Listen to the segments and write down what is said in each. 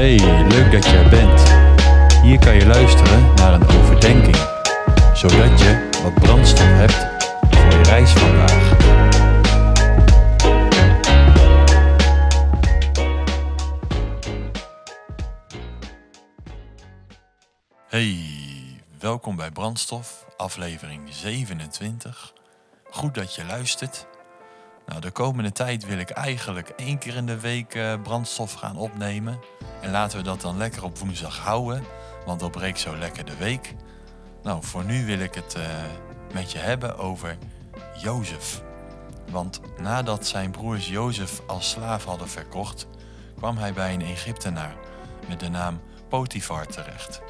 Hey, leuk dat je er bent. Hier kan je luisteren naar een overdenking, zodat je wat brandstof hebt voor je reis vandaag. Hey, welkom bij Brandstof, aflevering 27. Goed dat je luistert. Nou, de komende tijd wil ik eigenlijk één keer in de week eh, brandstof gaan opnemen. En laten we dat dan lekker op woensdag houden, want dan breekt zo lekker de week. Nou, voor nu wil ik het eh, met je hebben over Jozef. Want nadat zijn broers Jozef als slaaf hadden verkocht, kwam hij bij een Egyptenaar met de naam Potifar terecht,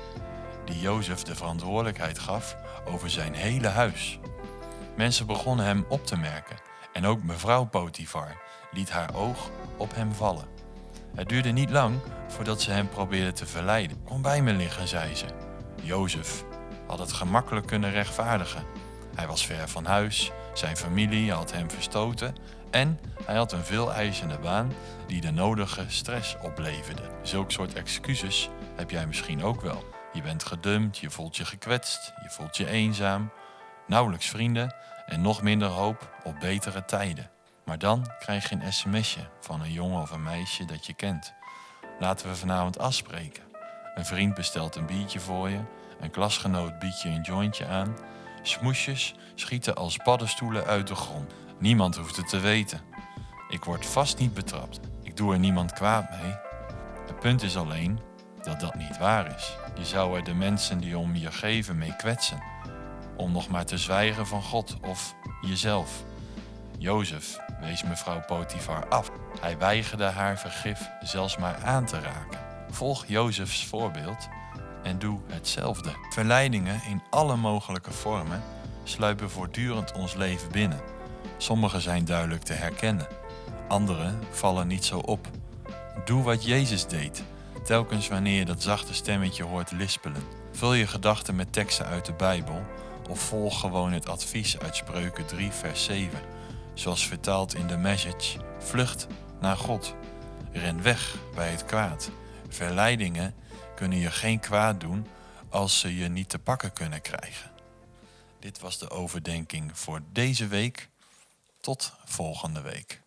die Jozef de verantwoordelijkheid gaf over zijn hele huis. Mensen begonnen hem op te merken en ook mevrouw Potifar liet haar oog op hem vallen. Het duurde niet lang voordat ze hem probeerde te verleiden. Kom bij me liggen, zei ze. Jozef had het gemakkelijk kunnen rechtvaardigen. Hij was ver van huis, zijn familie had hem verstoten en hij had een veel eisende baan die de nodige stress opleverde. Zulk soort excuses heb jij misschien ook wel. Je bent gedumpt, je voelt je gekwetst, je voelt je eenzaam, nauwelijks vrienden en nog minder hoop op betere tijden. Maar dan krijg je een sms'je van een jongen of een meisje dat je kent. Laten we vanavond afspreken. Een vriend bestelt een biertje voor je, een klasgenoot biedt je een jointje aan. Smoesjes schieten als paddenstoelen uit de grond. Niemand hoeft het te weten. Ik word vast niet betrapt. Ik doe er niemand kwaad mee. Het punt is alleen dat dat niet waar is. Je zou er de mensen die om je geven mee kwetsen. Om nog maar te zwijgen van God of jezelf. Jozef wees mevrouw Potifar af. Hij weigerde haar vergif zelfs maar aan te raken. Volg Jozefs voorbeeld en doe hetzelfde. Verleidingen in alle mogelijke vormen sluipen voortdurend ons leven binnen. Sommige zijn duidelijk te herkennen, andere vallen niet zo op. Doe wat Jezus deed, telkens wanneer je dat zachte stemmetje hoort lispelen. Vul je gedachten met teksten uit de Bijbel of volg gewoon het advies uit Spreuken 3, vers 7, zoals vertaald in de message: Vlucht naar God. Ren weg bij het kwaad. Verleidingen kunnen je geen kwaad doen als ze je niet te pakken kunnen krijgen. Dit was de overdenking voor deze week. Tot volgende week.